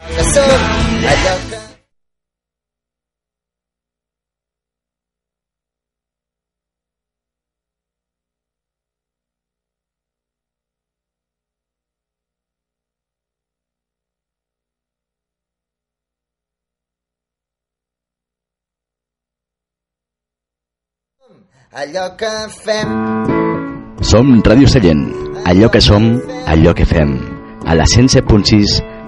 cbp.gov/careers. Allò que fem... Som Ràdio Sallent, allò que som, allò que fem, a la 107.6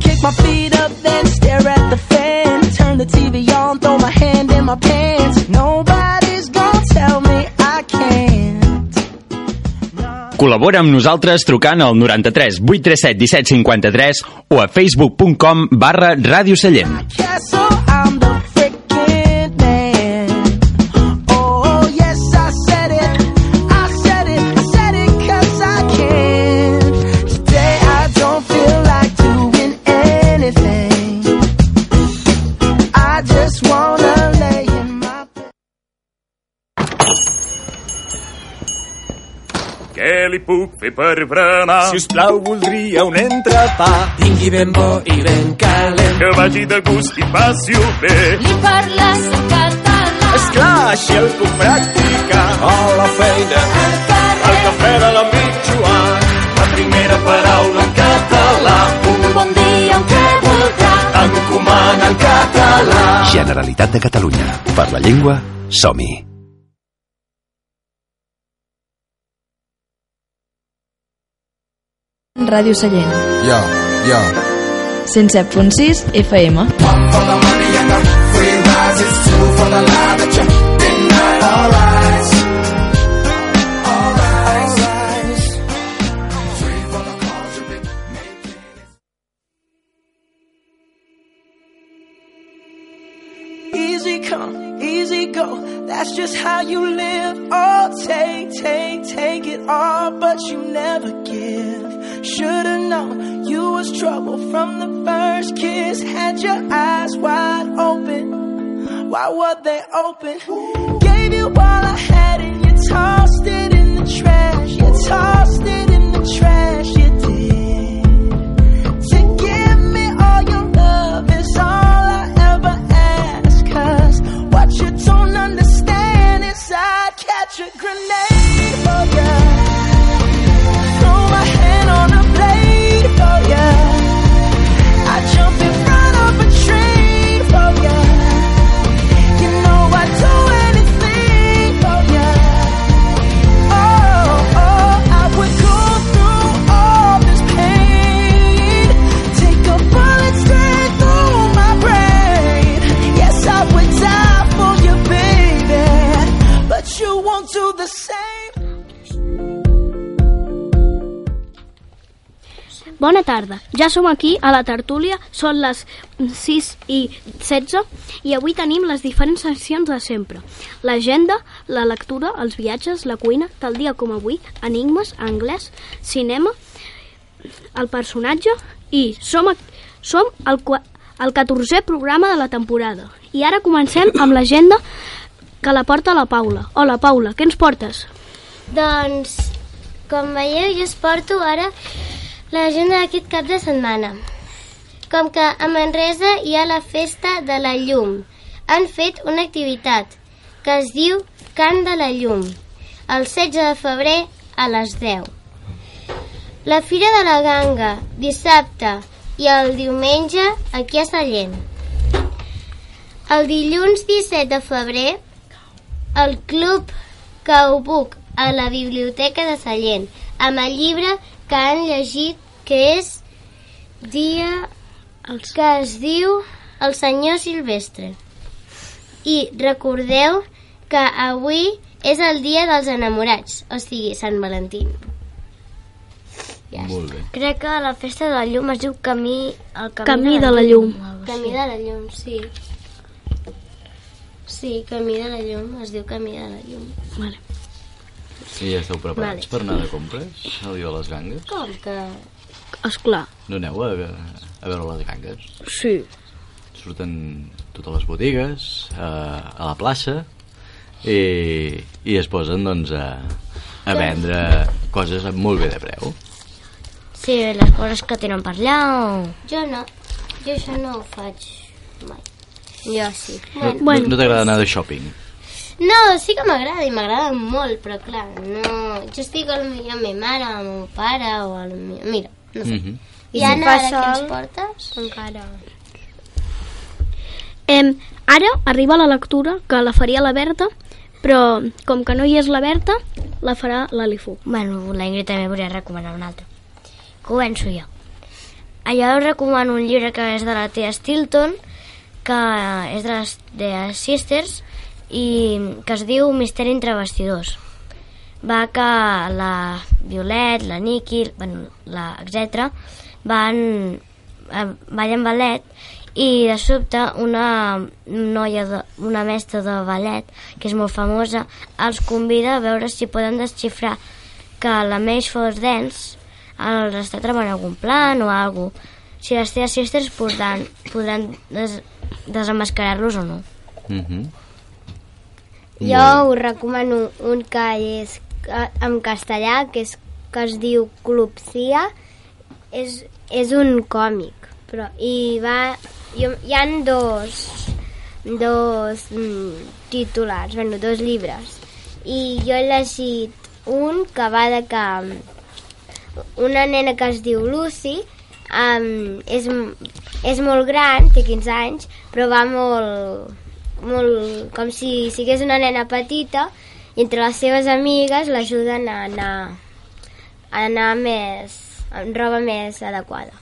kick my feet up, then stare at the fan. Turn the TV on, throw my hand in my pants. Nobody's gonna tell me I can't. Col·labora amb nosaltres trucant al 93 837 17 53 o a facebook.com barra Ràdio Sallent. Li puc fer per berenar? Si us plau, voldria un entrepà. Tingui ben bo i ben calent. Que vagi de gust i passi-ho bé. Li parles en català. Esclar, així el puc practicar. A la feina, al cafè de la Joan. La primera paraula en català. Un bon dia, un què voldrà. Encomana en català. Generalitat de Catalunya. Per la llengua, som-hi. Ràdio Sallent. Yo, yo. 107.6 FM. Easy come, easy go. That's just how you live. Oh, take, take, take it all, but you never give. Should've known you was trouble from the first kiss. Had your eyes wide open. Why were they open? Gave you all I had and you tossed it in the trash. You tossed it in the trash. You did. To give me all your love is all I ever ask. Cause what you don't understand is I'd catch a grenade Bona tarda. Ja som aquí a la tertúlia, són les 6 i 16 i avui tenim les diferents seccions de sempre. L'agenda, la lectura, els viatges, la cuina, tal dia com avui, enigmes, anglès, cinema, el personatge i som, a- som el, el 14è programa de la temporada. I ara comencem amb l'agenda que la porta la Paula. Hola, Paula, què ens portes? Doncs, com veieu, jo us porto ara l'agenda d'aquest cap de setmana. Com que a Manresa hi ha la festa de la llum, han fet una activitat que es diu Cant de la Llum, el 16 de febrer a les 10. La Fira de la Ganga, dissabte i el diumenge aquí a Sallent. El dilluns 17 de febrer, el Club Caubuc a la Biblioteca de Sallent, amb el llibre que han llegit, que és dia que es diu El senyor Silvestre. I recordeu que avui és el dia dels enamorats, o sigui, Sant Valentí. Ja Molt bé. Crec que la festa de la llum es diu Camí... El camí, Camí de la llum. Camí de la llum, sí. Sí, Camí de la llum, es diu Camí de la llum. Vale. I ja esteu preparats Vale. per anar de compres el dia de les gangues? Com que... Esclar, No aneu a, a veure les gangues? sí. Surten totes les botigues, a, a la plaça, i, i es posen doncs, a, a vendre coses amb molt bé de preu. Sí, les coses que tenen per allà o... Jo no, jo això no ho faig mai. Jo sí. No, Bueno. no, no t'agrada anar de shopping? No, sí que m'agrada i m'agrada molt, però clar, no... Jo estic a amb ma mare, amb el meu pare o el meu... Mira, no sé. Mhm. I Anna, ara què ens portes? Encara. Em, ara arriba la lectura que la faria la Berta, però com que no hi és la Berta, la farà l'Alifu. Bueno, la Ingrid també volia recomanar un altre. Començo jo. Allò us recomano un llibre que és de la Tia Stilton, que és de les de Sisters, i que es diu Misteri entre vestidors. Va que la Violet, la Niki, bueno, la, etc van eh, ballen ballet i de sobte una noia, de, una mestra de ballet, que és molt famosa, els convida a veure si poden desxifrar que la Mage Force Dance els està treballant algun plan o alguna Si les teves sisters podran, podran des, desenmascarar-los o no. Mm -hmm. Jo us recomano un que és eh, en castellà, que, és, que es diu Clupsia. És, és un còmic, però i va... Hi, hi han dos, dos mm, titulars, bueno, dos llibres. I jo he llegit un que va de que mm, una nena que es diu Lucy um, és, és molt gran, té 15 anys, però va molt, molt com si sigués una nena petita i entre les seves amigues l'ajuden a anar a anar més amb roba més adequada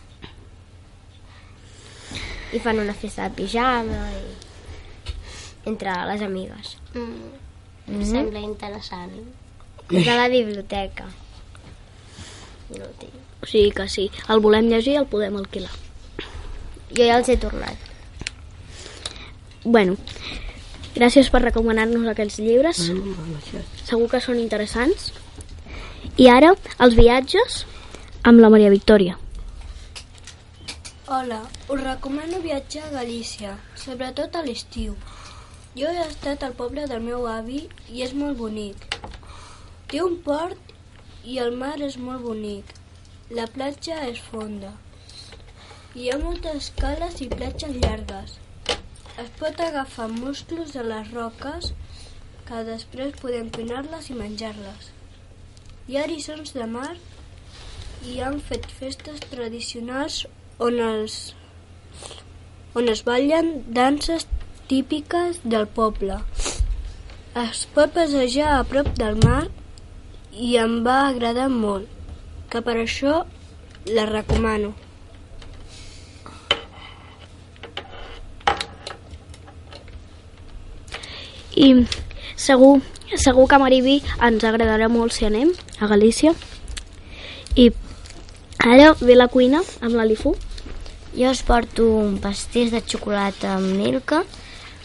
i fan una festa de pijama i entre les amigues mm. Mhm. sembla interessant és a la biblioteca no ho tinc. O sigui que sí, el volem llegir i el podem alquilar. jo ja els he tornat Bueno, gràcies per recomanar-nos aquests llibres. Segur que són interessants. I ara, els viatges amb la Maria Victòria. Hola, us recomano viatjar a Galícia, sobretot a l'estiu. Jo he estat al poble del meu avi i és molt bonic. Té un port i el mar és molt bonic. La platja és fonda. Hi ha moltes cales i platges llargues. Es pot agafar musclos de les roques que després podem pinar-les i menjar-les. Hi ha eriçons de mar i han fet festes tradicionals on els on es ballen danses típiques del poble. Es pot passejar a prop del mar i em va agradar molt, que per això la recomano. I segur, segur que a Mariví ens agradarà molt si anem a Galícia. I ara ve la cuina amb l'Alifu. Jo us porto un pastís de xocolata amb Milka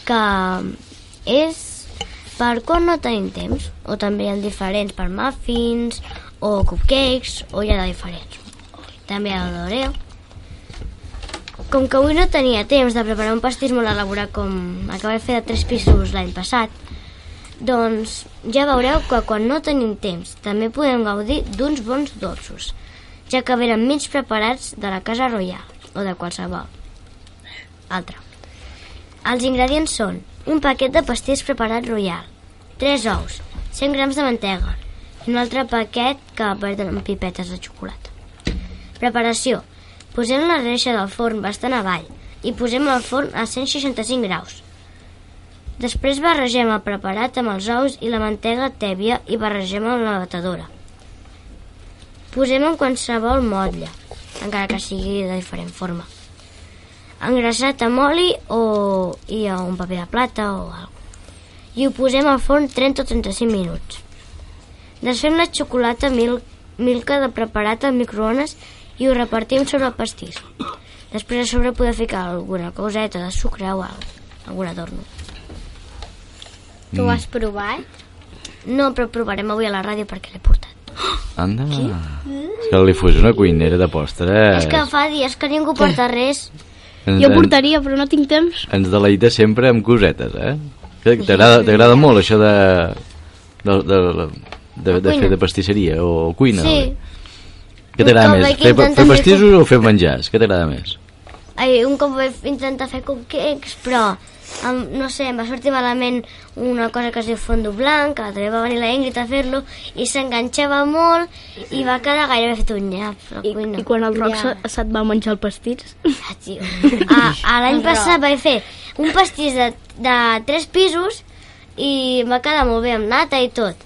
que és per quan no tenim temps o també hi ha diferents per muffins o cupcakes o hi ha de diferents també hi ha el d'Oreo com que avui no tenia temps de preparar un pastís molt elaborat com que vaig fer de tres pisos l'any passat doncs ja veureu que quan no tenim temps també podem gaudir d'uns bons dolços ja que venen mig preparats de la Casa Royal o de qualsevol altra. Els ingredients són un paquet de pastís preparat royal, 3 ous, 100 grams de mantega i un altre paquet que amb pipetes de xocolata. Preparació. Posem la reixa del forn bastant avall i posem el forn a 165 graus. Després barregem el preparat amb els ous i la mantega tèbia i barregem amb la batedora. Posem en qualsevol motlle, encara que sigui de diferent forma. Engrassat amb oli o i a un paper de plata o alguna I ho posem al forn 30 o 35 minuts. Desfem la xocolata mil, milka de preparat al microones i ho repartim sobre el pastís. Després a sobre podem ficar alguna coseta de sucre o algun adorno. Tu ho has provat? No, però provarem avui a la ràdio perquè l'he portat. Anda. És que li fos una cuinera de postres. És que fa dies que ningú porta res. Ens, Jo portaria, però no tinc temps. Ens deleita sempre amb cosetes, eh? Que- T'agrada molt això de, de, de, de, de fer de pastisseria o cuina? Sí. Què t'agrada més? Fer, fer fer pastissos o fer menjars? Què t'agrada més? Ai, un cop vaig intentar fer cupcakes, però um, no sé, em va sortir malament una cosa que es diu fondo blanc, que també va venir la Ingrid a fer-lo, i s'enganxava molt i va quedar gairebé fet un nyap. I, cuina. I quan el Roc Ja. se- se't va menjar el pastís? Ah, tio. A, a l'any passat vaig fer un pastís de, de tres pisos i em va quedar molt bé amb nata i tot.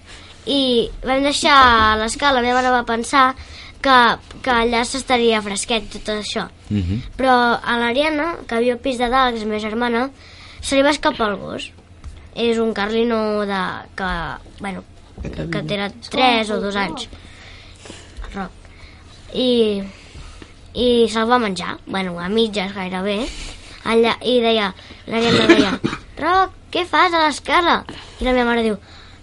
I vam deixar a l'escala, la meva mare va pensar que, que allà s'estaria fresquet tot això. Mhm. Però a l'Ariana, que viu al pis de dalt, que és la meva germana, se li va escapar el gos. És un carlino de, que, bueno, que, que té 3 o 2 anys. Roc. I, i se'l va menjar, bueno, a mitges gairebé. Allà, I deia, l'Ariana deia, Roc, què fas a l'escala? I la meva mare diu,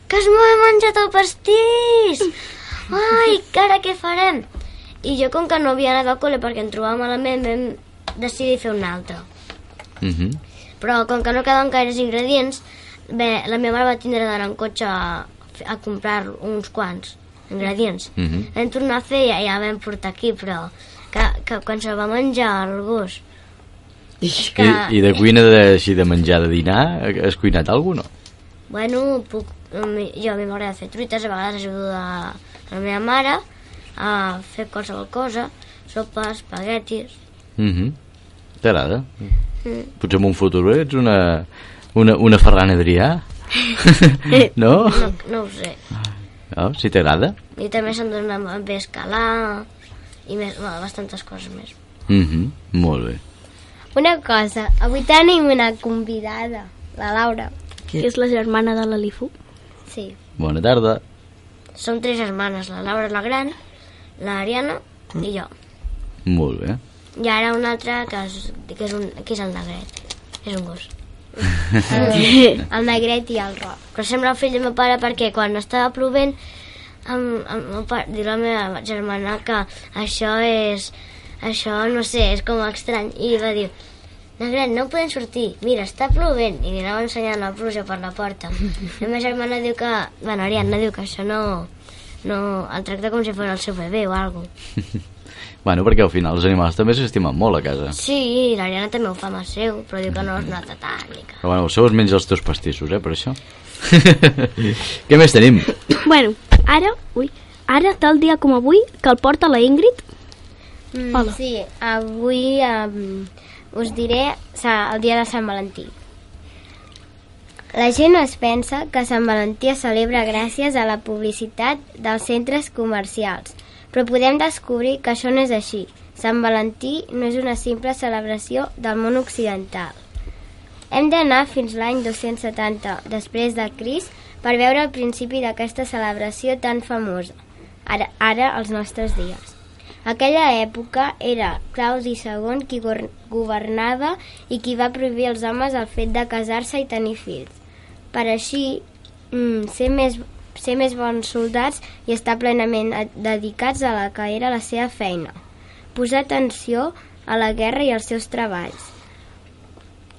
que es m'ho he menjat el pastís! Ai, que ara què farem? I jo, com que no havia anat al col·le perquè em trobava malament, vam decidir fer un altre. Mhm. Però com que no quedaven gaires ingredients, bé, la meva mare va tindre d'anar en cotxe a, a comprar uns quants ingredients. Mhm. Vam tornar a fer i ja, ja vam portar aquí, però que, que quan se'l va menjar el gos... És que, I, I de cuina de, així de menjar de dinar, has cuinat alguna no? bueno, puc, jo a mi m'agrada fer truites, a vegades ajudo a, a la meva mare a fer qualsevol cosa, sopa, espaguetis... Mhm. T'agrada? Mm. Potser en un futur ets una, una, una Ferran Adrià? no? No, no ho sé. no? Si t'agrada? I també se'm dona bé escalar i més, bueno, bastantes coses més. Mhm. Molt bé. Una cosa, avui tenim una convidada, la Laura. Que és la germana de l'Alifu. Sí. Bona tarda. Som tres germanes, la Laura la gran, l'Ariana i jo. Molt bé. I ara una altra que és, que és, un, que és el negret. És un gos. el negret i el roc. Però sembla el fill del meu pare perquè quan estava plovent amb, amb meu pare, diu la meva germana que això és això no sé, és com estrany i va dir Negret, no podem sortir, mira, està plovent i li anava ensenyant la pluja per la porta la meva germana diu que bueno, Ariadna diu que això no, no el tracta com si fos el seu bebè o alguna Bueno, perquè al final els animals també s'estimen molt a casa. Sí, l'Ariana també ho fa amb el seu, però diu que no es nota tant. ni que- Però bueno, el seu es menja els teus pastissos, eh, per això. Què més tenim? Bueno, ara, ui, ara tal dia com avui que el porta la Ingrid. Mm, Hola. sí, avui um, us diré el dia de Sant Valentí. La gent es pensa que Sant Valentí es celebra gràcies a la publicitat dels centres comercials, però podem descobrir que això no és així. Sant Valentí no és una simple celebració del món occidental. Hem d'anar fins l'any 270 després de Crist per veure el principi d'aquesta celebració tan famosa, ara, ara als nostres dies. Aquella època era Claudi II qui governava i qui va prohibir als homes el fet de casar-se i tenir fills. Per així, mm, ser, més, ser més bons soldats i estar plenament a- dedicats a la que era la seva feina. Posar atenció a la guerra i als seus treballs.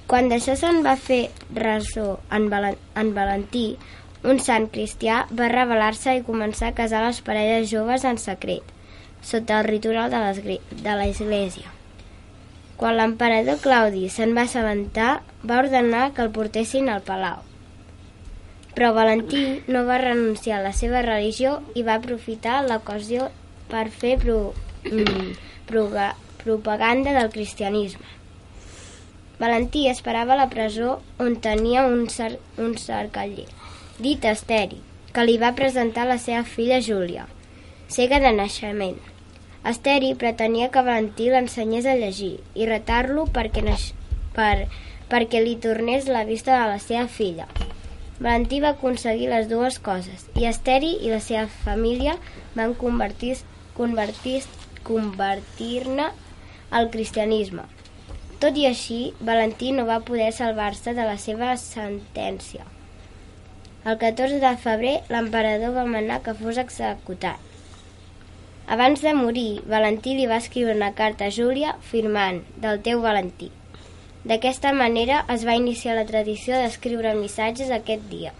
Quan d'això se'n va fer ressò en, en Valentí, un sant cristià va rebel·lar-se i començar a casar les parelles joves en secret, sota el ritual de l'Església. Quan l'emperador Claudi se'n va assabentar, va ordenar que el portessin al palau. Però Valentí no va renunciar a la seva religió i va aprofitar l'ocasió per fer pro, mm, proga, propaganda del cristianisme. Valentí esperava a la presó on tenia un, cer un cercaller, dit Esteri, que li va presentar la seva filla Júlia, cega de naixement. Esteri pretenia que Valentí l'ensenyés a llegir i retar-lo perquè, naix... per... perquè li tornés la vista de la seva filla. Valentí va aconseguir les dues coses i Esteri i la seva família van convertir-ne convertir, convertir al cristianisme. Tot i així, Valentí no va poder salvar-se de la seva sentència. El 14 de febrer, l'emperador va manar que fos executat. Abans de morir, Valentí li va escriure una carta a Júlia firmant del teu Valentí. D'aquesta manera es va iniciar la tradició d'escriure missatges aquest dia.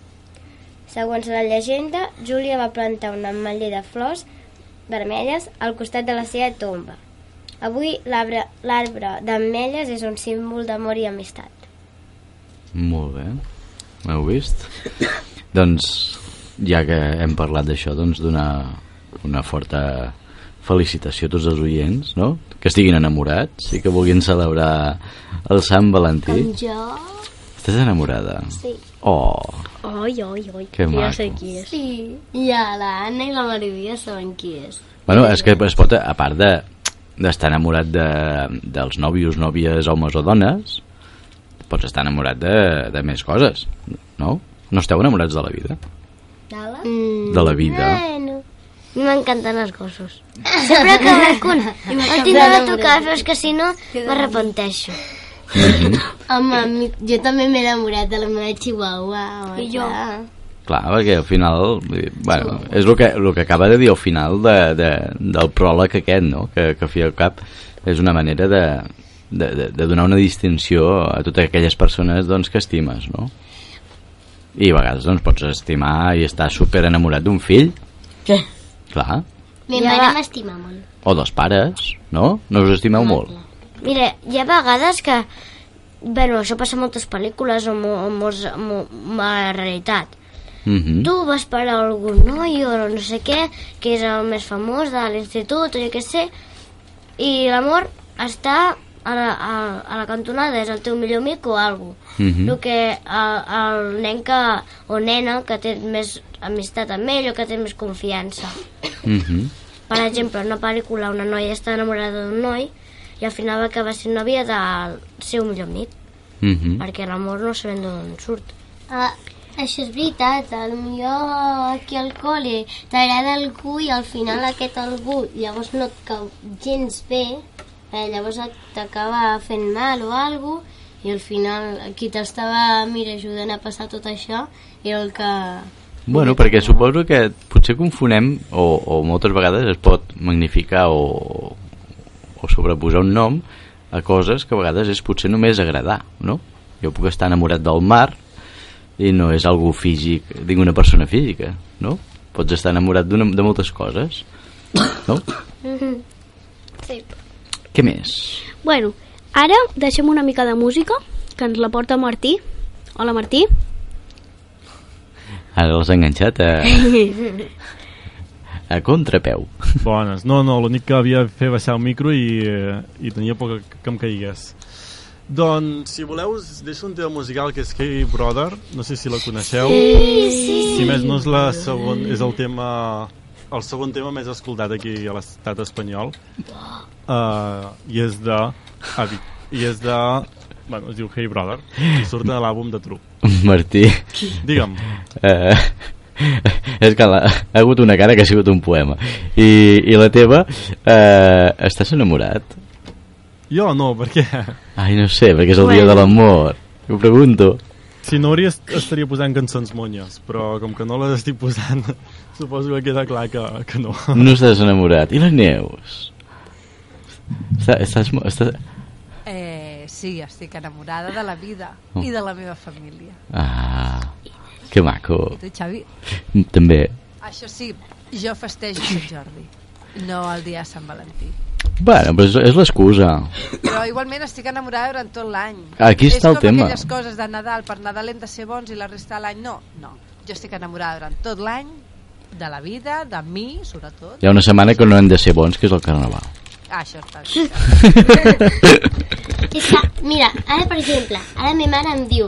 Segons la llegenda, Júlia va plantar un ametller de flors vermelles al costat de la seva tomba. Avui l'arbre d'ametlles és un símbol d'amor i amistat. Molt bé. M'heu vist? doncs, ja que hem parlat d'això, doncs donar una forta felicitació a tots els oients, no? Que estiguin enamorats i que vulguin celebrar el Sant Valentí. Com jo? Estàs enamorada? Sí. Oh, Oi, oi, oi. Que ja maco. sé qui és. Sí. Ja, l'Anna i la Marivia saben qui és. Bueno, és que es pot, a part de d'estar enamorat de, dels nòvios, nòvies, homes o dones, pots estar enamorat de, de més coses, no? No esteu enamorats de la vida? D'ala? Mm, De la vida. Bueno. M'encanten els gossos. Sempre que veig un, el tindré de tocar, però és que si no m'arrepenteixo. Home, mi- jo també m'he enamorat de la meva chihuahua. home, I jo. clar. Perquè al final, bueno, és el que, el que acaba de dir al final de, de, del pròleg aquest, no? Que, que fi al cap és una manera de, de, de, de donar una distinció a totes aquelles persones doncs, que estimes, no? I a vegades doncs, pots estimar i estar super enamorat d'un fill, Què? Clar, Mi mare va. m'estima molt. o dels pares, no? No us estimeu molt? Mira, hi ha vegades que... Bueno, això passa a moltes pel·lícules o, o molts, la realitat. Mhm. Tu vas per a algun noi o no sé què, que és el més famós de l'institut o jo què sé, i l'amor està a la, a, a la cantonada, és el teu millor amic o alguna Mhm. El que el, el nen que, o nena que té més amistat amb ell o que té més confiança. Mhm. Per exemple, una pel·lícula una noia està enamorada d'un noi i al final va acabar sent nòvia del seu millor amic, Mhm. perquè l'amor no sabem d'on surt. Ah, això és veritat, potser aquí al col·le t'agrada algú i al final aquest algú llavors no et cau gens bé, eh, llavors et- t'acaba fent mal o alguna i al final qui t'estava mira, ajudant a passar tot això era el que... Bueno, perquè suposo que potser confonem, o, o moltes vegades es pot magnificar o, o sobreposar un nom a coses que a vegades és potser només agradar, no? Jo puc estar enamorat del mar i no és algú físic, dic una persona física, no? Pots estar enamorat de moltes coses, no? Sí. Què més? Bueno, ara deixem una mica de música, que ens la porta Martí. Hola, Martí. Ara l'has enganxat a, a contrapeu. Bones. No, no, l'únic que havia de fer baixar el micro i, eh, i tenia por que, que em caigués. Doncs, si voleu, us deixo un tema musical que és Hey Brother, no sé si la coneixeu. Sí, sí, Si més no és, la segon, és el tema el segon tema més escoltat aquí a l'estat espanyol uh, i és de ah, i és de bueno, es diu Hey Brother i surt de l'àlbum de True Martí. Digue'm. Eh, és que la, ha hagut una cara que ha sigut un poema. I, i la teva, eh, estàs enamorat? jo no, perquè Ai, no sé, perquè és el dia de l'amor. Ho pregunto. Si no hauria, est- estaria posant cançons monyes, però com que no les estic posant, suposo que queda clar que, que no. No estàs enamorat. I la Neus? Està, estàs, mo- estàs... Eh, sí, estic enamorada de la vida Oh. i de la meva família. Ah, que maco. I tu, Xavi? També. Això sí, jo festejo Sant Jordi, no el dia de Sant Valentí. Bueno, però és, és l'excusa. Però igualment estic enamorada durant tot l'any. Aquí està el és com tema. aquelles coses de Nadal, per Nadal hem de ser bons i la resta de l'any no. No, jo estic enamorada durant tot l'any de la vida, de mi, sobretot. Hi ha una setmana que no hem de ser bons, que és el carnaval. Ah, això està bé. És que, mira, ara per exemple, ara ma mare em diu,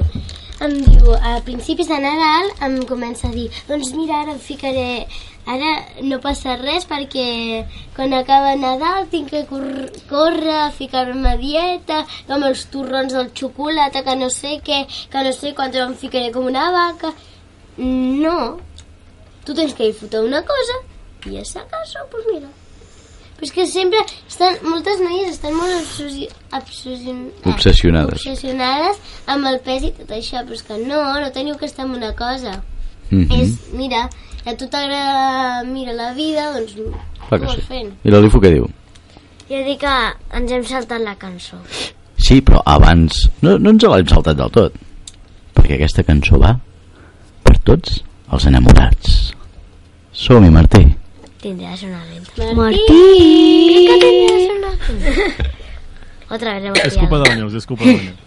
em diu, a principis de Nadal em comença a dir, doncs mira, ara em ficaré, ara no passa res perquè quan acaba Nadal tinc que córrer ficar-me a dieta, amb els torrons del xocolata, que no sé què, que no sé quan em ficaré com una vaca. No, tu tens que disfrutar una cosa i a sa casa, doncs pues mira. Però és que sempre estan, moltes noies estan molt obsessi obsession Obsessionades. obsessionades amb el pes i tot això, però és que no, no teniu que estar amb una cosa. Mhm. És, mira, a tu t'agrada mira la vida, doncs Clar que ho sí. fent. I l'Olivo què diu? Jo dic que ens hem saltat la cançó. Sí, però abans no, no ens l'hem saltat del tot. Perquè aquesta cançó va per tots els enamorats. Som-hi, Martí. Tindràs una lenta. Martí! Que tindràs una lenta. Otra vez hemos És culpa liado. de la Neus, és culpa de la Neus.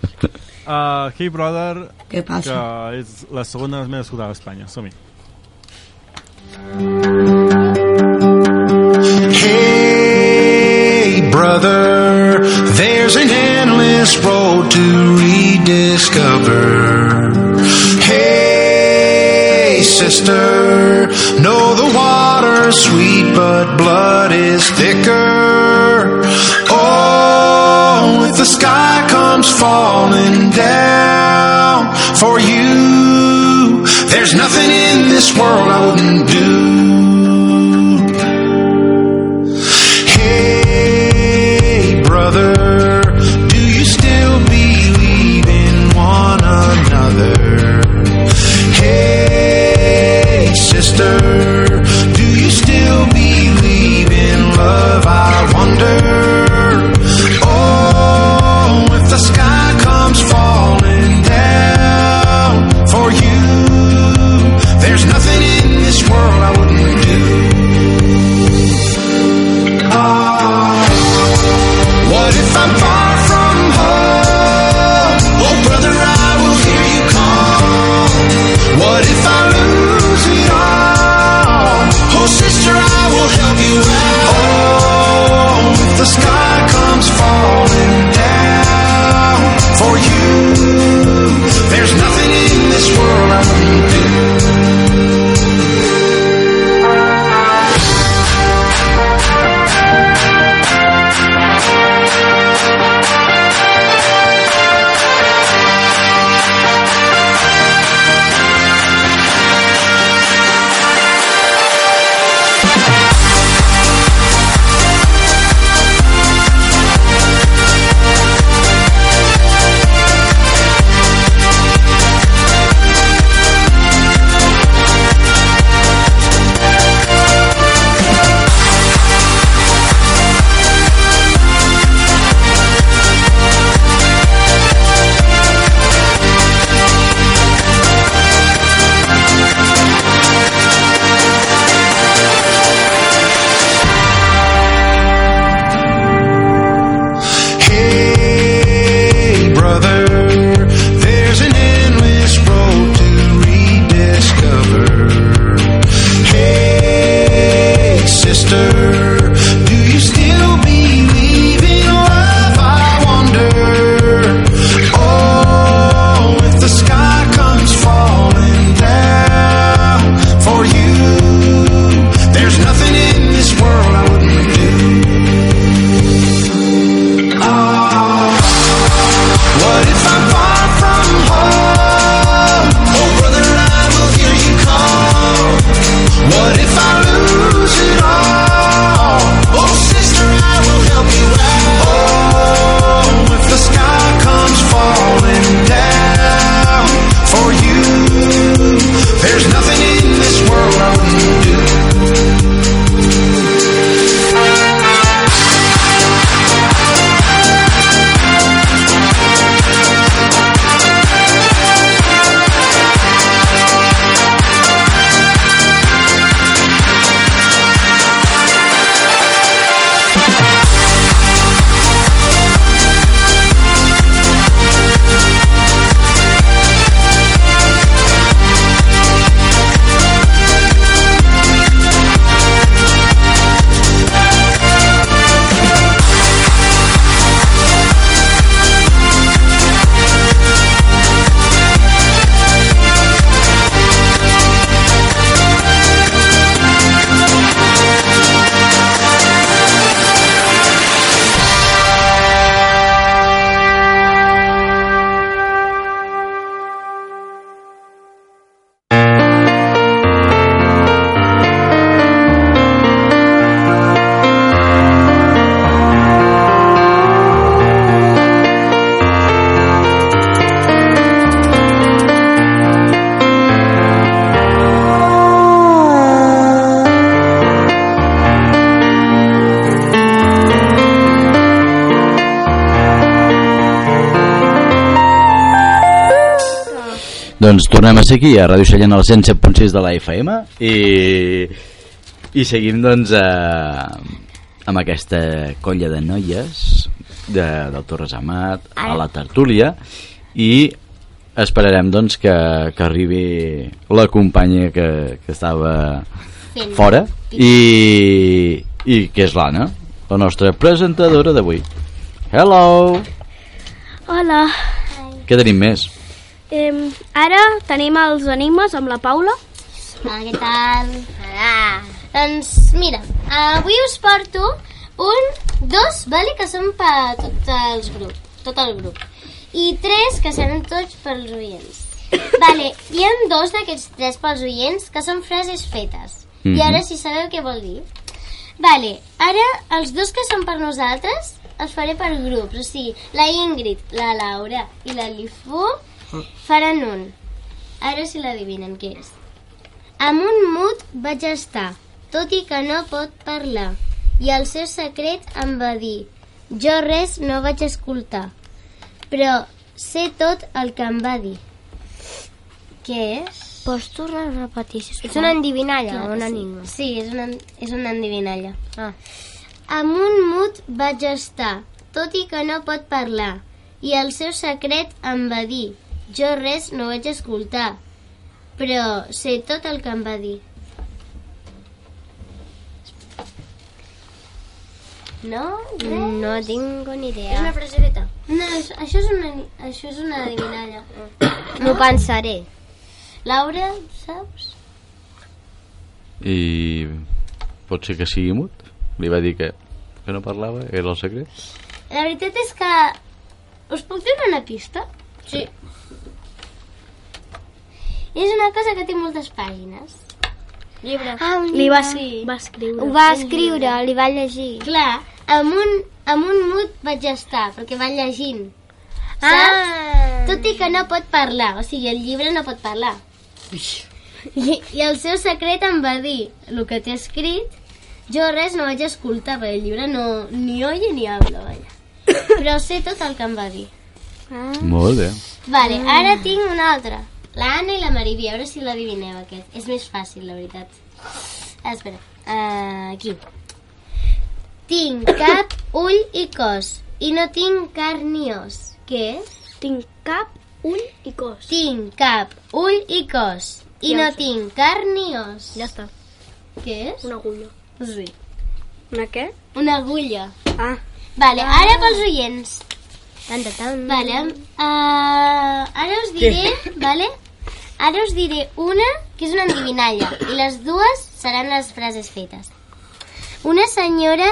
Uh, hey Brother, Què passa? que és la segona més escoltada a Espanya. Som-hi. Hey, brother, there's an endless road to rediscover. Hey, sister, but blood is thicker. Oh, if the sky comes falling down for you, there's nothing in this world I wouldn't do. Hey, brother, Doncs tornem a ser aquí a Ràdio Sallent al 107.6 de la FM i, i seguim doncs eh, amb aquesta colla de noies de, del Torres Amat a la tertúlia i esperarem doncs que, que arribi la companya que, que estava Fent. fora i, i que és l'Anna la nostra presentadora d'avui Hello! Hola. Què tenim més? Eh, ara tenim els enigmes amb la Paula. Hola, què tal? Hola. Doncs mira, avui us porto un, dos, vale, que són per tot els grup, tot el grup. I tres que seran tots pels oients. Vale, hi ha dos d'aquests tres pels oients que són frases fetes. I Mhm. ara si sabeu què vol dir. Vale, ara els dos que són per nosaltres els faré per grups. O sigui, la Ingrid, la Laura i la Lifu faran un. A veure si l'adivinen què és. Amb un mut vaig estar, tot i que no pot parlar. I el seu secret em va dir, jo res no vaig escoltar, però sé tot el que em va dir. Què és? Pots tornar a repetir, sisplau? És una endivinalla Clar o un sí. Sí, és una, és una endivinalla. Ah. Amb un mut vaig estar, tot i que no pot parlar, i el seu secret em va dir, jo res no vaig escoltar, però sé tot el que em va dir. No? Res? No tinc ni idea. És una frase feta? No, això, és una, això és una adivinalla. M'ho pensaré. Laura, saps? i pot ser que sigui mut li va dir que, que no parlava era el secret La veritat és que... Us puc donar una pista? Sí. És una cosa que té moltes pàgines. Llibre. Ah, un Li va, llibre. va escriure. Ho va escriure, li va llegir. Clar, amb un, amb un mut vaig estar, perquè va llegint. Ah. Saps? Tot i que no pot parlar, o sigui, el llibre no pot parlar. I, I el seu secret em va dir el que t'he escrit, jo res no vaig escoltar, perquè el llibre no, ni oye ni habla, vaja. Però sé tot el que em va dir. Ah. molt bé Vale, ara tinc una altra. La Anna i la Mariví, a veure si l'adivineu aquest. És més fàcil, la veritat. Ah, espera, uh, aquí. Tinc cap, ull i cos, i no tinc carn ni os. Què és? Tinc cap, ull i cos. Tinc cap, ull i cos, i Ja no sé. tinc carn ni os. Ja està. Què és? Una agulla. Sí. Una què? Una agulla. Ah. Vale, Ah. ara pels oients. Tant, tant. Vale, uh, ara us diré, vale? Ara us diré una que és una endivinalla i les dues seran les frases fetes. Una senyora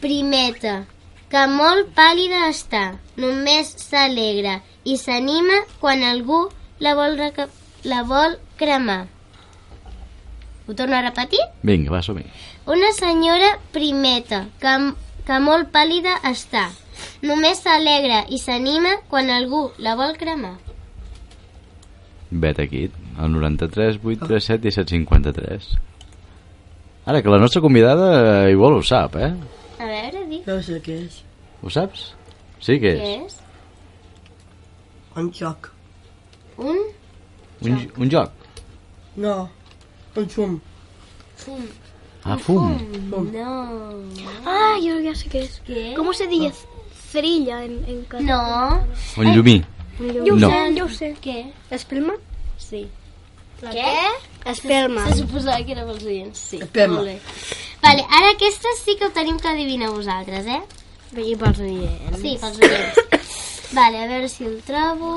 primeta que molt pàl·lida està, només s'alegra i s'anima quan algú la vol, la vol cremar. Ho torno a repetir? vinga, va, som-hi Una senyora primeta que, que molt pàl·lida està. Només s'alegra i s'anima quan algú la vol cremar. Vet aquí el 93 837 1753 ara que la nostra convidada eh, igual ho sap, eh? A veure, di. No sé què és. ho saps? sí que Què és és? Un joc. Un un, un joc No, un fum. fum. ah, fum No. Ah, yo ya sé qué es. ¿Qué? ¿Cómo se dice cerilla en, en No. un llumí Yo No. sé, yo sé. Què? ¿Espelma? Sí. Què? Espelma. Se suposava que era pels oients, sí. Bé. Vale, ara aquestes sí que ho tenim que adivinar vosaltres, eh? I pels oients. Sí, pels oients. vale, a veure si el trobo...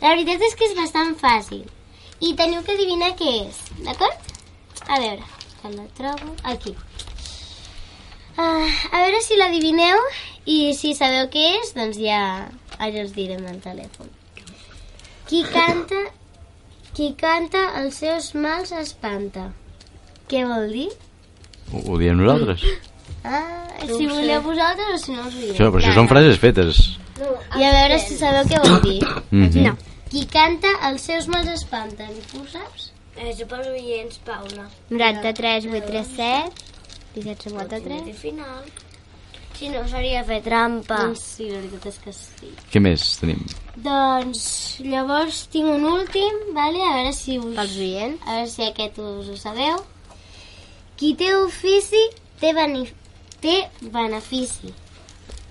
La veritat és que és bastant fàcil. I teniu que adivinar què és, d'acord? A veure, que la trobo aquí. Uh, a veure si l'adivineu i si sabeu què és, doncs ja ara us direm el telèfon. Qui canta, qui canta els seus mals espanta. Què vol dir? ho, ho diem nosaltres Ah, No si voleu vosaltres o si no us ho diré. això, però això són frases fetes I a veure si sabeu què vol dir. Mhm. No. Qui canta els seus mals espanta. Tu ho saps? És pels oients, Paula. 93 837 1753. final. Si no, seria fer trampa. Doncs sí, la veritat és que sí. Què més tenim? Doncs llavors tinc un últim, vale? a veure si us... Pels oients. A veure si aquest us ho sabeu. Qui té ofici té, bene... té benefici.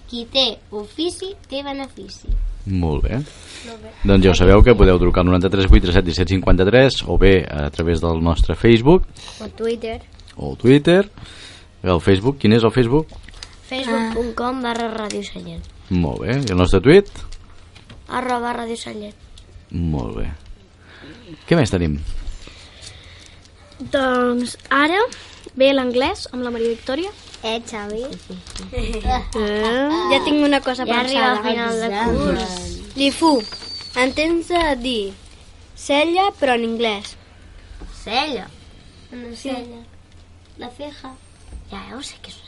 Qui té ofici té benefici. Molt bé. Molt bé. Doncs ja ho sabeu que podeu trucar al 93 837 17 53 o bé a través del nostre Facebook O Twitter. o Twitter. El Facebook, quin és el Facebook? Facebook.com barra Ràdio Sallent. Molt bé. I el nostre tuit? Arroba Ràdio Sallent. Molt bé. Què més tenim? Doncs ara ve l'anglès amb la Maria Victòria. Eh, Xavi? Ja tinc una cosa Ja arriba pensada. al final de curs. Lifu, entens a dir cella però en anglès. Cella. Sí. cella. La ceja. Ja, ja ho sé que és.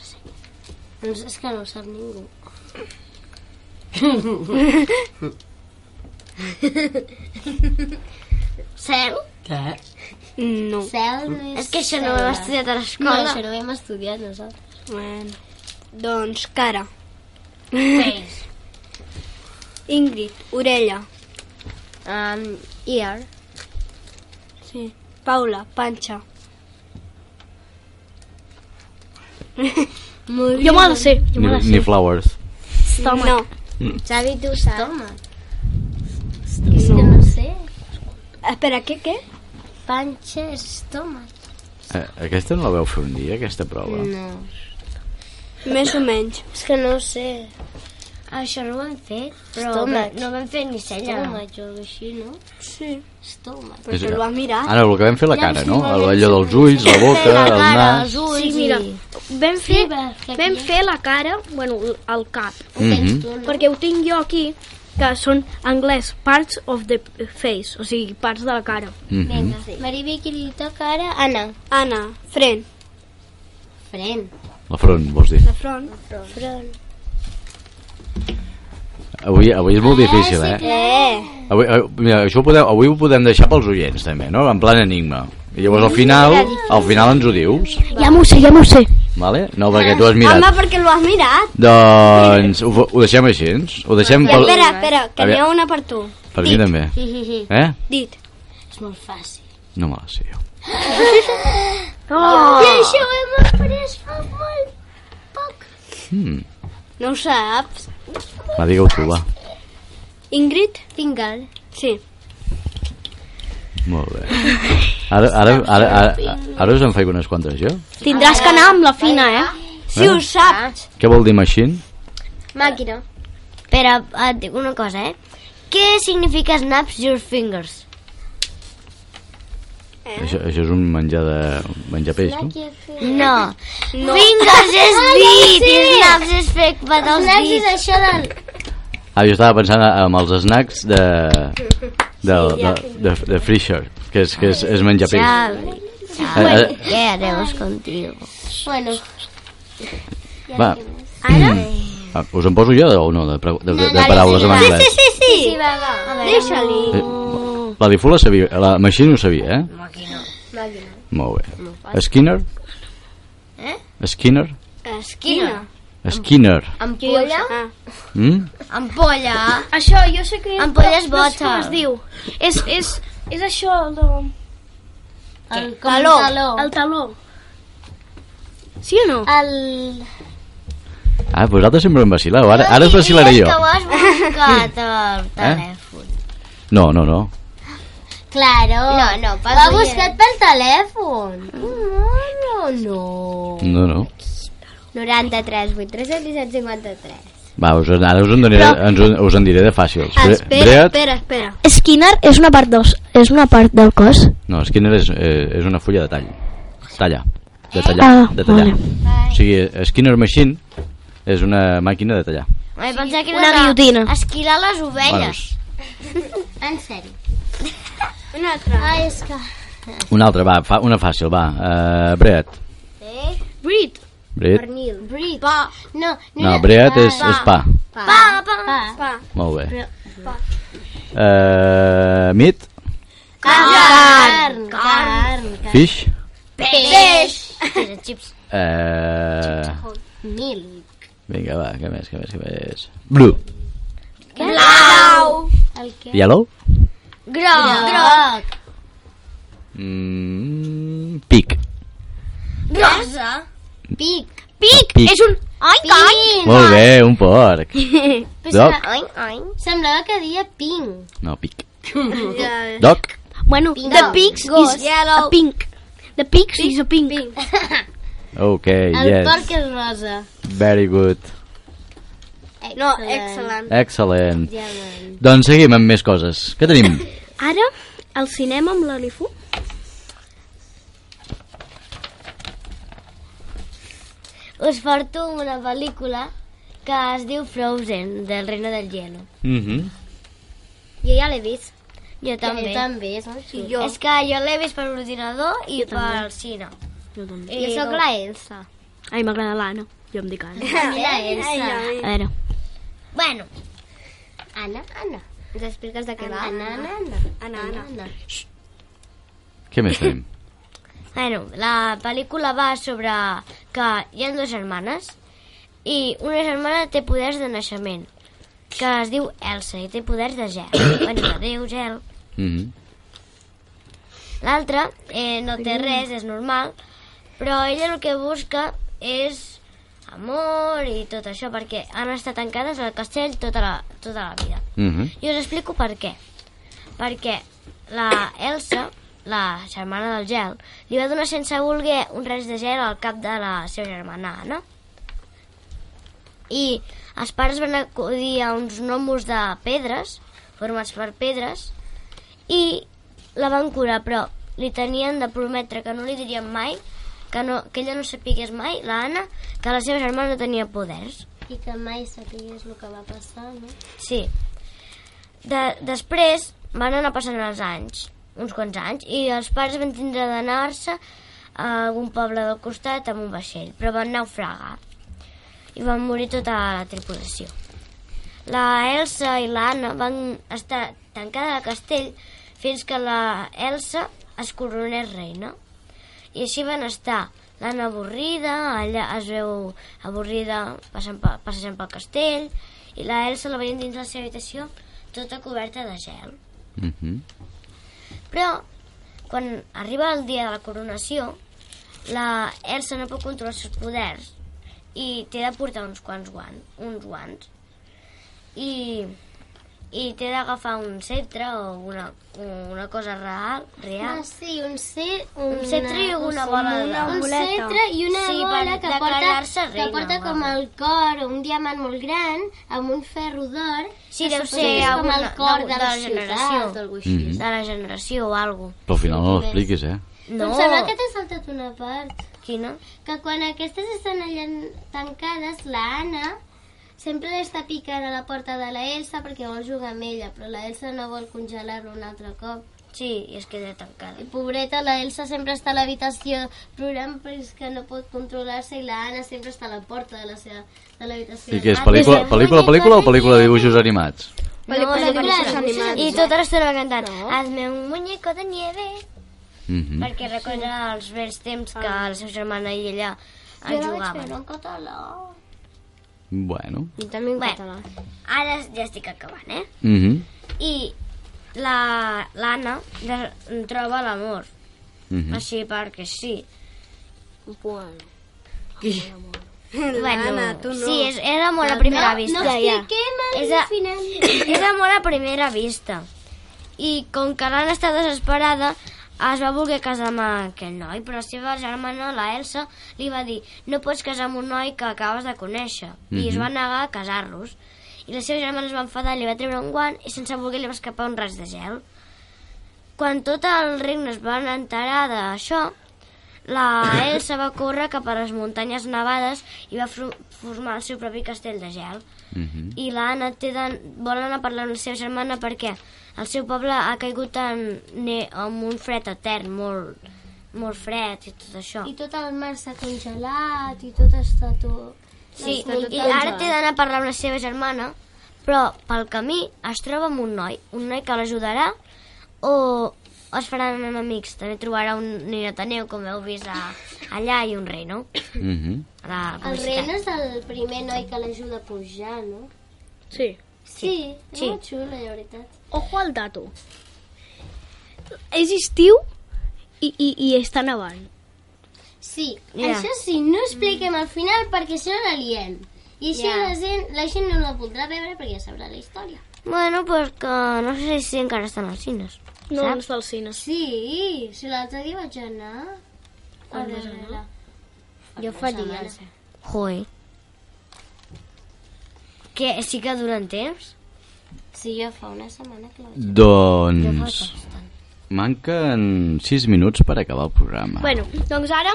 Doncs és que no ho sap ningú. Cel? Què? No. Cel no és És que això no ho hem estudiat a No, l'escola. això no ho hem estudiat nosaltres. Bueno. Doncs cara. Face. Ingrid, orella. Um, ear. Sí. Paula, panxa. Molt Jo me la sé, jo me la sé. ni flowers. Estómac. No. Mm. Xavi, tu saps? Estómac. És que no sé. Espera, què, què? Panxa és estómac. Eh, aquesta no la veu fer un dia, aquesta prova? No. Més o menys. És que no ho sé. Això no ho hem fet, però Estómac. no vam fer ni cella. Estómac o així, no? Sí. Estómac. Però tu l'ho has mirat. Ara, el que vam fer la cara, no? allò dels ulls, la boca, la el nas... els ulls Sí, mira, i... vam fer, que vam fer la cara, bueno, el cap. Tu, no? Perquè ho tinc jo aquí, que són anglès, parts of the face, o sigui, parts de la cara. Mhm. Vinga, Maria Vicky li toca ara Anna. Anna, front. Frent. La front, vols dir? De front. Front. Avui, avui és molt difícil, eh? Eh. Avui, eh, mira, això ho podem, avui ho podem deixar pels oients, també, no? En plan enigma. I llavors al final, al final ens ho dius, Ja m'ho sé, ja m'ho sé. vale? No, perquè tu has mirat. Home, perquè l'ho has mirat. Doncs ho, ho deixem així, ho deixem Ja, pel... espera, espera, que n'hi ha una per tu. Per mi també. Eh? Dit. És molt fàcil. No me la sé jo. Oh. I això ho hem après fa molt poc. Hmm. No ho saps? Va, digue-ho tu, va. Ingrid? Finger. Sí. Molt bé. Ara, ara, ara, ara, ara us en faig unes quantes jo? Tindràs que anar amb la fina, eh? Si Eh? ho saps. Què vol dir machine? Màquina. Espera, et dic una cosa, eh? Què significa snaps your fingers? Això, això és un menjar de... menjar peix, no? No. No. Fingers és Ah, dit ja i snaps és fer petar els Snaps és dits. això del... Ah, jo estava pensant en els snacks de... de, de, de, de Fisher, que és, que és, és menjar peix. Xavi, Eh, Xavi, eh, haremos contigo? Bueno, Va. Ara? Ah, us en poso jo o no, de, de, de, de paraules sí, en anglès? Sí, sí, sí. sí, va, va. Deixa-li. Eh, la difula sabia, la machine ho sabia, eh? Màquina. Màquina. Molt bé. Skinner? Eh? Skinner? Esquina. Skinner. Ampolla? Ah. Mm? Ampolla. Això, jo sé que... Ampolla és no sé bota. com es diu. És, és, és això, el de... El Taló. taló. El taló. Sí o no? El... Ah, vosaltres sempre em vacileu. Ara, ara us vacilaré jo. Que ho has buscat al telèfon. No, no, no. Claro. No, no, L'ha oient. buscat pel telèfon. No, no. No, no. 93, 8, 3, 17, 53. Va, us, ara us en, diré, Però- ens, us en diré de fàcils. Espera, Bread? espera, espera. Skinner és una part dels, és una part del cos. No, Skinner és, eh, és una fulla de tall. Talla. De tallar. Ah, de tallar. vale. O sigui, Skinner Machine és una màquina de tallar. Vaig pensar que era Una de guillotina. Esquilar les ovelles. En sèrio. Un altre. Ai, és que... Una altra, va, fa, una fàcil, va. Uh, Bread. Eh? Brit. Bread. Pernil. Brit. Pa. No, No, era- bread és, és pa. Pa. Pa, pa. pa. Molt bé. Pa. Uh, meat, Carn. Carn. Carn. fish, Peix. Peix. Xips. uh, Milk. Vinga, va, què més, què més, què més? Blue. Blau. El què? Yellow. Groc. Groc. Mm, pic. Rosa. Pic. Pic. Pic. És un... Oink, oink. Molt bé, un porc. Però Doc. sembla- Oink, oink. Semblava que deia pink. No, pic. Ja. Doc. Bueno, Pink. the pigs Ghost. is a pink. The pigs is a pink. Ok, El yes. porc és rosa. Very good. No, excel·lent. Excel·lent. Diamant. Doncs seguim amb més coses. Què tenim? Ara, al cinema amb l'Alifu. Us porto una pel·lícula que es diu Frozen, del Reino del Hielo. Mm -hmm. Jo ja l'he vist. Jo també. Jo també, és molt xulo. Jo. És que jo l'he vist per ordinador i pel cine. Jo també. I Jo sóc la Elsa. Ai, m'agrada l'Anna. Jo em dic Anna. La Elsa. A veure. Bueno, Anna, Anna. ens expliques de què va? Anna, Anna, Anna. Anna, Anna. Anna. Què més tenim? Bueno, la pel·lícula va sobre que hi ha dues germanes i una germana té poders de naixement que es diu Elsa i té poders de gel. bueno, de Déu, gel. Mm -hmm. L'altra eh, no té res, és normal, però ella el que busca és amor i tot això, perquè han estat tancades al castell tota la, tota la vida. Mm -hmm. I us explico per què. Perquè la Elsa, la germana del gel, li va donar sense voler un res de gel al cap de la seva germana Anna. I els pares van acudir a uns gnomos de pedres, formats per pedres, i la van curar, però li tenien de prometre que no li dirien mai, que, no, que ella no sapigués mai, la Anna, que la seva germana no tenia poders. I que mai sapigués el que va passar, no? Sí. De, després van anar passant els anys, uns quants anys, i els pares van tindre d'anar-se a algun poble del costat amb un vaixell, però van naufragar i van morir tota la tripulació. La Elsa i l'Anna van estar tancades al castell fins que la Elsa es coronés reina. I així van estar l'Anna avorrida, allà es veu avorrida passant pel, passejant pel castell, i la Elsa la veien dins la seva habitació tota coberta de gel. Mm -hmm. Però, quan arriba el dia de la coronació, la Elsa no pot controlar els seus poders i té de portar uns quants guants, uns guants. I, i té d'agafar un cetre o una, una cosa real, real. Ah, sí, un, ce, Un cetre i una bola de- Un cetre i una Sí, bola que porta, declarar-se que reina porta com el cor, un diamant molt gran, amb un ferro d'or. Sí, que deu ser que és com alguna, el cor de, de, la, la generació. així. Mhm. De la generació o alguna Però al final no ho expliquis, eh? No. Em sembla que t'has saltat una part. Quina? Que quan aquestes estan allà tancades, la Anna sempre està picant a la porta de la Elsa perquè vol jugar amb ella, però la Elsa no vol congelar-lo un altre cop. Sí, i es queda tancada. I pobreta, la Elsa sempre està a l'habitació plorant però és que no pot controlar-se i la Anna sempre està a la porta de la seva de l'habitació. I què és, pel·lícula, pel·lícula, pel·lícula o pel·lícula de dibuixos animats? Pel·lícula de dibuixos animats. I tota l'estona cantant no. Hazme un muñeco de nieve Mm -hmm. perquè recorda els vells temps que la seva germana i ella Jo en la vaig jugaven. veure en català. Bueno. I també en català. Ara ja estic acabant, eh? Mm -hmm. I la l'Anna de- troba l'amor. Mhm. Així perquè sí. Bueno. Bueno, L'Anna, tu no. sí, és, és amor a primera no, vista. No expliquem el És a- final. és amor a primera vista. I com que l'Anna està desesperada, es va voler casar amb aquell noi, però la seva germana, la Elsa, li va dir no pots casar amb un noi que acabes de conèixer. I es Mhm. va negar a casar-los. I la seva germana es va enfadar, li va treure un guant i sense voler li va escapar un ras de gel. Quan tot el regne es van enterar d'això, la Elsa va córrer cap a les muntanyes nevades i va formar el seu propi castell de gel. Mhm. I l'Anna de... vol anar a parlar amb la seva germana perquè el seu poble ha caigut en, ne, en un fred etern, molt, molt fred i tot això. I tot el mar s'ha congelat i tot està tot... Sí, està tot i ara té d'anar a parlar amb la seva germana, però pel camí es troba amb un noi, un noi que l'ajudarà o, es faran enemics. També trobarà un ninot de neu, com heu vist a, allà, i un rei, no? Mhm. A la El rei no és el primer noi que l'ajuda a pujar, no? Sí. Sí, és Sí. molt xulo, la veritat. Ojo al dato. És estiu i, i, i està nevant. Sí, Ja. això sí, no expliquem al final perquè si no la liem. I així Ja. la, gent, la gent no la voldrà veure perquè ja sabrà la història. Bueno, pues que no sé si encara estan als cines. No, saps? no està al cine. Sí, si l'altre dia vaig anar... Quan vas veure, anar? Jo fa dies. Joder. Que sí que duren temps? Sí, jo fa una setmana que la vaig Doncs... Manquen 6 minuts per acabar el programa. Bueno, doncs ara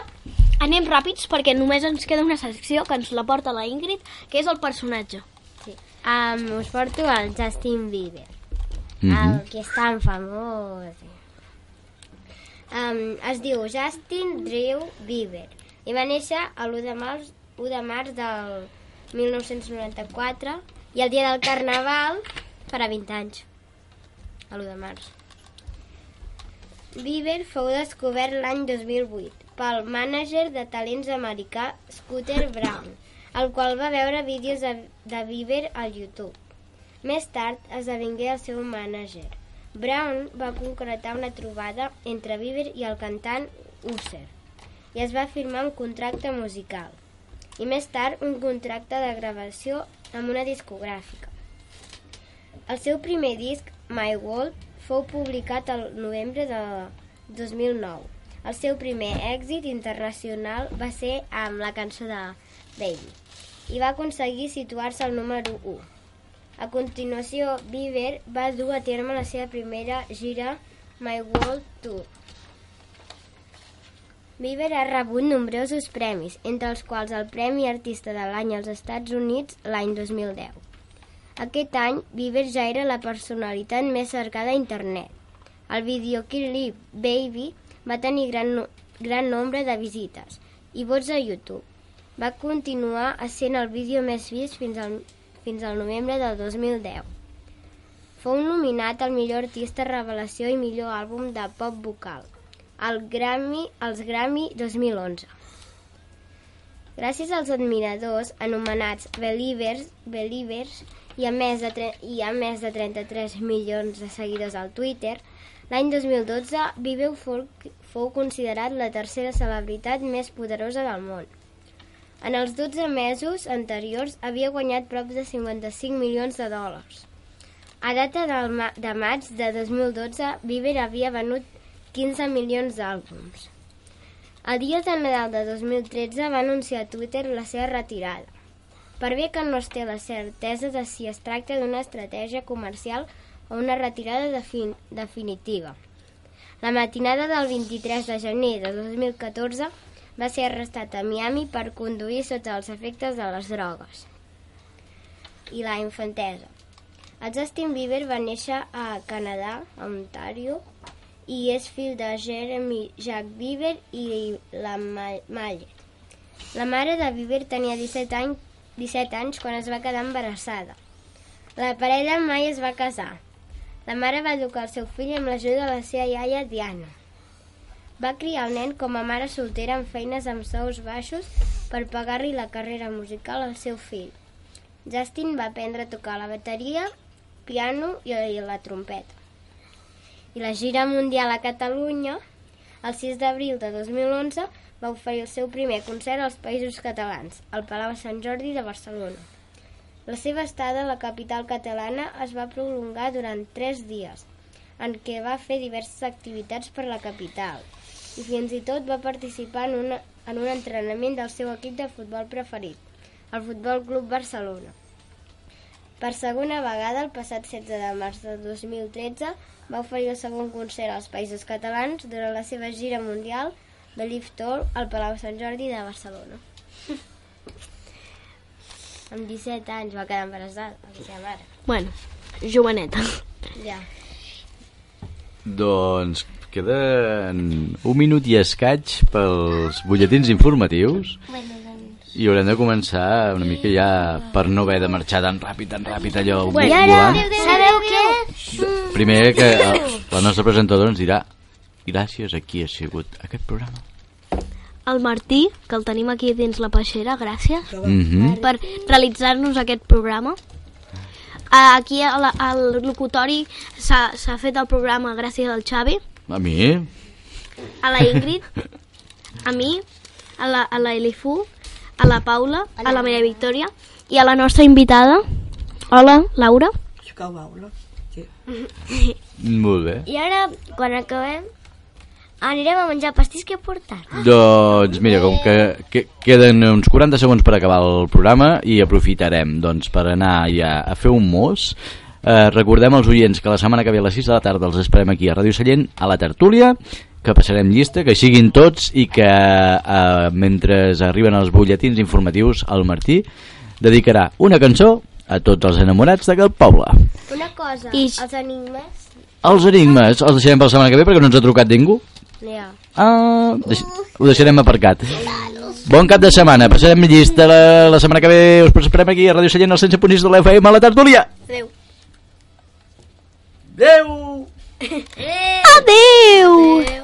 anem ràpids perquè només ens queda una secció que ens la porta la Ingrid, que és el personatge. Sí. Um, us porto el Justin Bieber, Mhm. el que és tan famós. Um, es diu Justin Drew Bieber i va néixer a l'1 de març, 1 de març del 1994 i el dia del Carnaval farà 20 anys, a l'1 de març. Bieber fou descobert l'any 2008 pel mànager de talents americà Scooter Brown, el qual va veure vídeos de, de Bieber al YouTube. Més tard esdevingué el seu mànager. Brown va concretar una trobada entre Bieber i el cantant Usher i es va firmar un contracte musical i més tard un contracte de gravació amb una discogràfica. El seu primer disc, My World, fou publicat el novembre de 2009. El seu primer èxit internacional va ser amb la cançó de Baby i va aconseguir situar-se al número 1. A continuació, Bieber va dur a terme la seva primera gira My World Tour. Bieber ha rebut nombrosos premis, entre els quals el Premi Artista de l'any als Estats Units l'any 2010. Aquest any, Bieber ja era la personalitat més cercada a internet. El videoclip Baby va tenir gran, no- gran nombre de visites i vots a YouTube. Va continuar essent el vídeo més vist fins al, fins al novembre del 2010. Fou nominat al millor artista revelació i millor àlbum de pop vocal, al Grammy, als Grammy 2011. Gràcies als admiradors anomenats Believers, Believers i, a més de, i a més de 33 milions de seguidors al Twitter, l'any 2012 Bieber fou, fou considerat la tercera celebritat més poderosa del món. En els 12 mesos anteriors havia guanyat prop de 55 milions de dòlars. A data del ma de maig de 2012, Bieber havia venut 15 milions d'àlbums. El dia de Nadal de 2013 va anunciar a Twitter la seva retirada. Per bé que no es té la certesa de si es tracta d'una estratègia comercial o una retirada defin definitiva. La matinada del 23 de gener de 2014 va ser arrestat a Miami per conduir sota els efectes de les drogues i la infantesa. El Justin Bieber va néixer a Canadà, a Ontario, i és fill de Jeremy Jack Bieber i la Ma- Mallet. La mare de Bieber tenia 17 anys, 17 anys quan es va quedar embarassada. La parella mai es va casar. La mare va educar el seu fill amb l'ajuda de la seva iaia Diana. Va criar el nen com a mare soltera amb feines amb sous baixos per pagar-li la carrera musical al seu fill. Justin va aprendre a tocar la bateria, piano i la trompeta. I la gira mundial a Catalunya, el 6 d'abril de 2011, va oferir el seu primer concert als Països Catalans, al Palau Sant Jordi de Barcelona. La seva estada a la capital catalana es va prolongar durant tres dies, en què va fer diverses activitats per la capital i fins i tot va participar en, una, en un entrenament del seu equip de futbol preferit, el Futbol Club Barcelona. Per segona vegada, el passat 16 de març de 2013, va oferir el segon concert als Països Catalans durant la seva gira mundial Believe Tour al Palau Sant Jordi de Barcelona. Amb 17 anys va quedar embarassada, la seva mare. Bueno, joveneta. Ja. Doncs queden un minut i escaig pels butlletins informatius Bueno, doncs... i haurem de començar una mica ja per no haver de marxar tan ràpid, tan ràpid allò I ara, volant. sabeu què? Primer que la nostra presentadora ens dirà gràcies a qui ha sigut aquest programa. El Martí, que el tenim aquí dins la peixera, gràcies Mhm. per realitzar-nos aquest programa. Aquí al, al locutori s'ha fet el programa gràcies al Xavi, A mi? a la Ingrid, a mi, a la, a la Elifu, a la Paula, a la Maria Victòria i a la nostra invitada. Hola, Laura. Veure. Sí. Molt bé. I ara, quan acabem, anirem a menjar pastís que he portat. Doncs mira, com que, que queden uns 40 segons per acabar el programa i aprofitarem doncs, per anar ja a fer un mos. Eh, recordem als oients que la setmana que ve a les 6 de la tarda els esperem aquí a Ràdio Sallent a la tertúlia que passarem llista, que siguin tots i que eh, mentre arriben els butlletins informatius el Martí dedicarà una cançó a tots els enamorats d'aquest poble. Una cosa, I- els enigmes... Els enigmes els deixarem per la setmana que ve perquè no ens ha trucat ningú. Ah, deix ho deixarem aparcat. Bon cap de setmana. Passarem llista la, la setmana que ve. Us esperem aquí a Ràdio Sallent al 100.6 de l'FM a la tertúlia. Adéu. Adéu. Adéu. Adéu.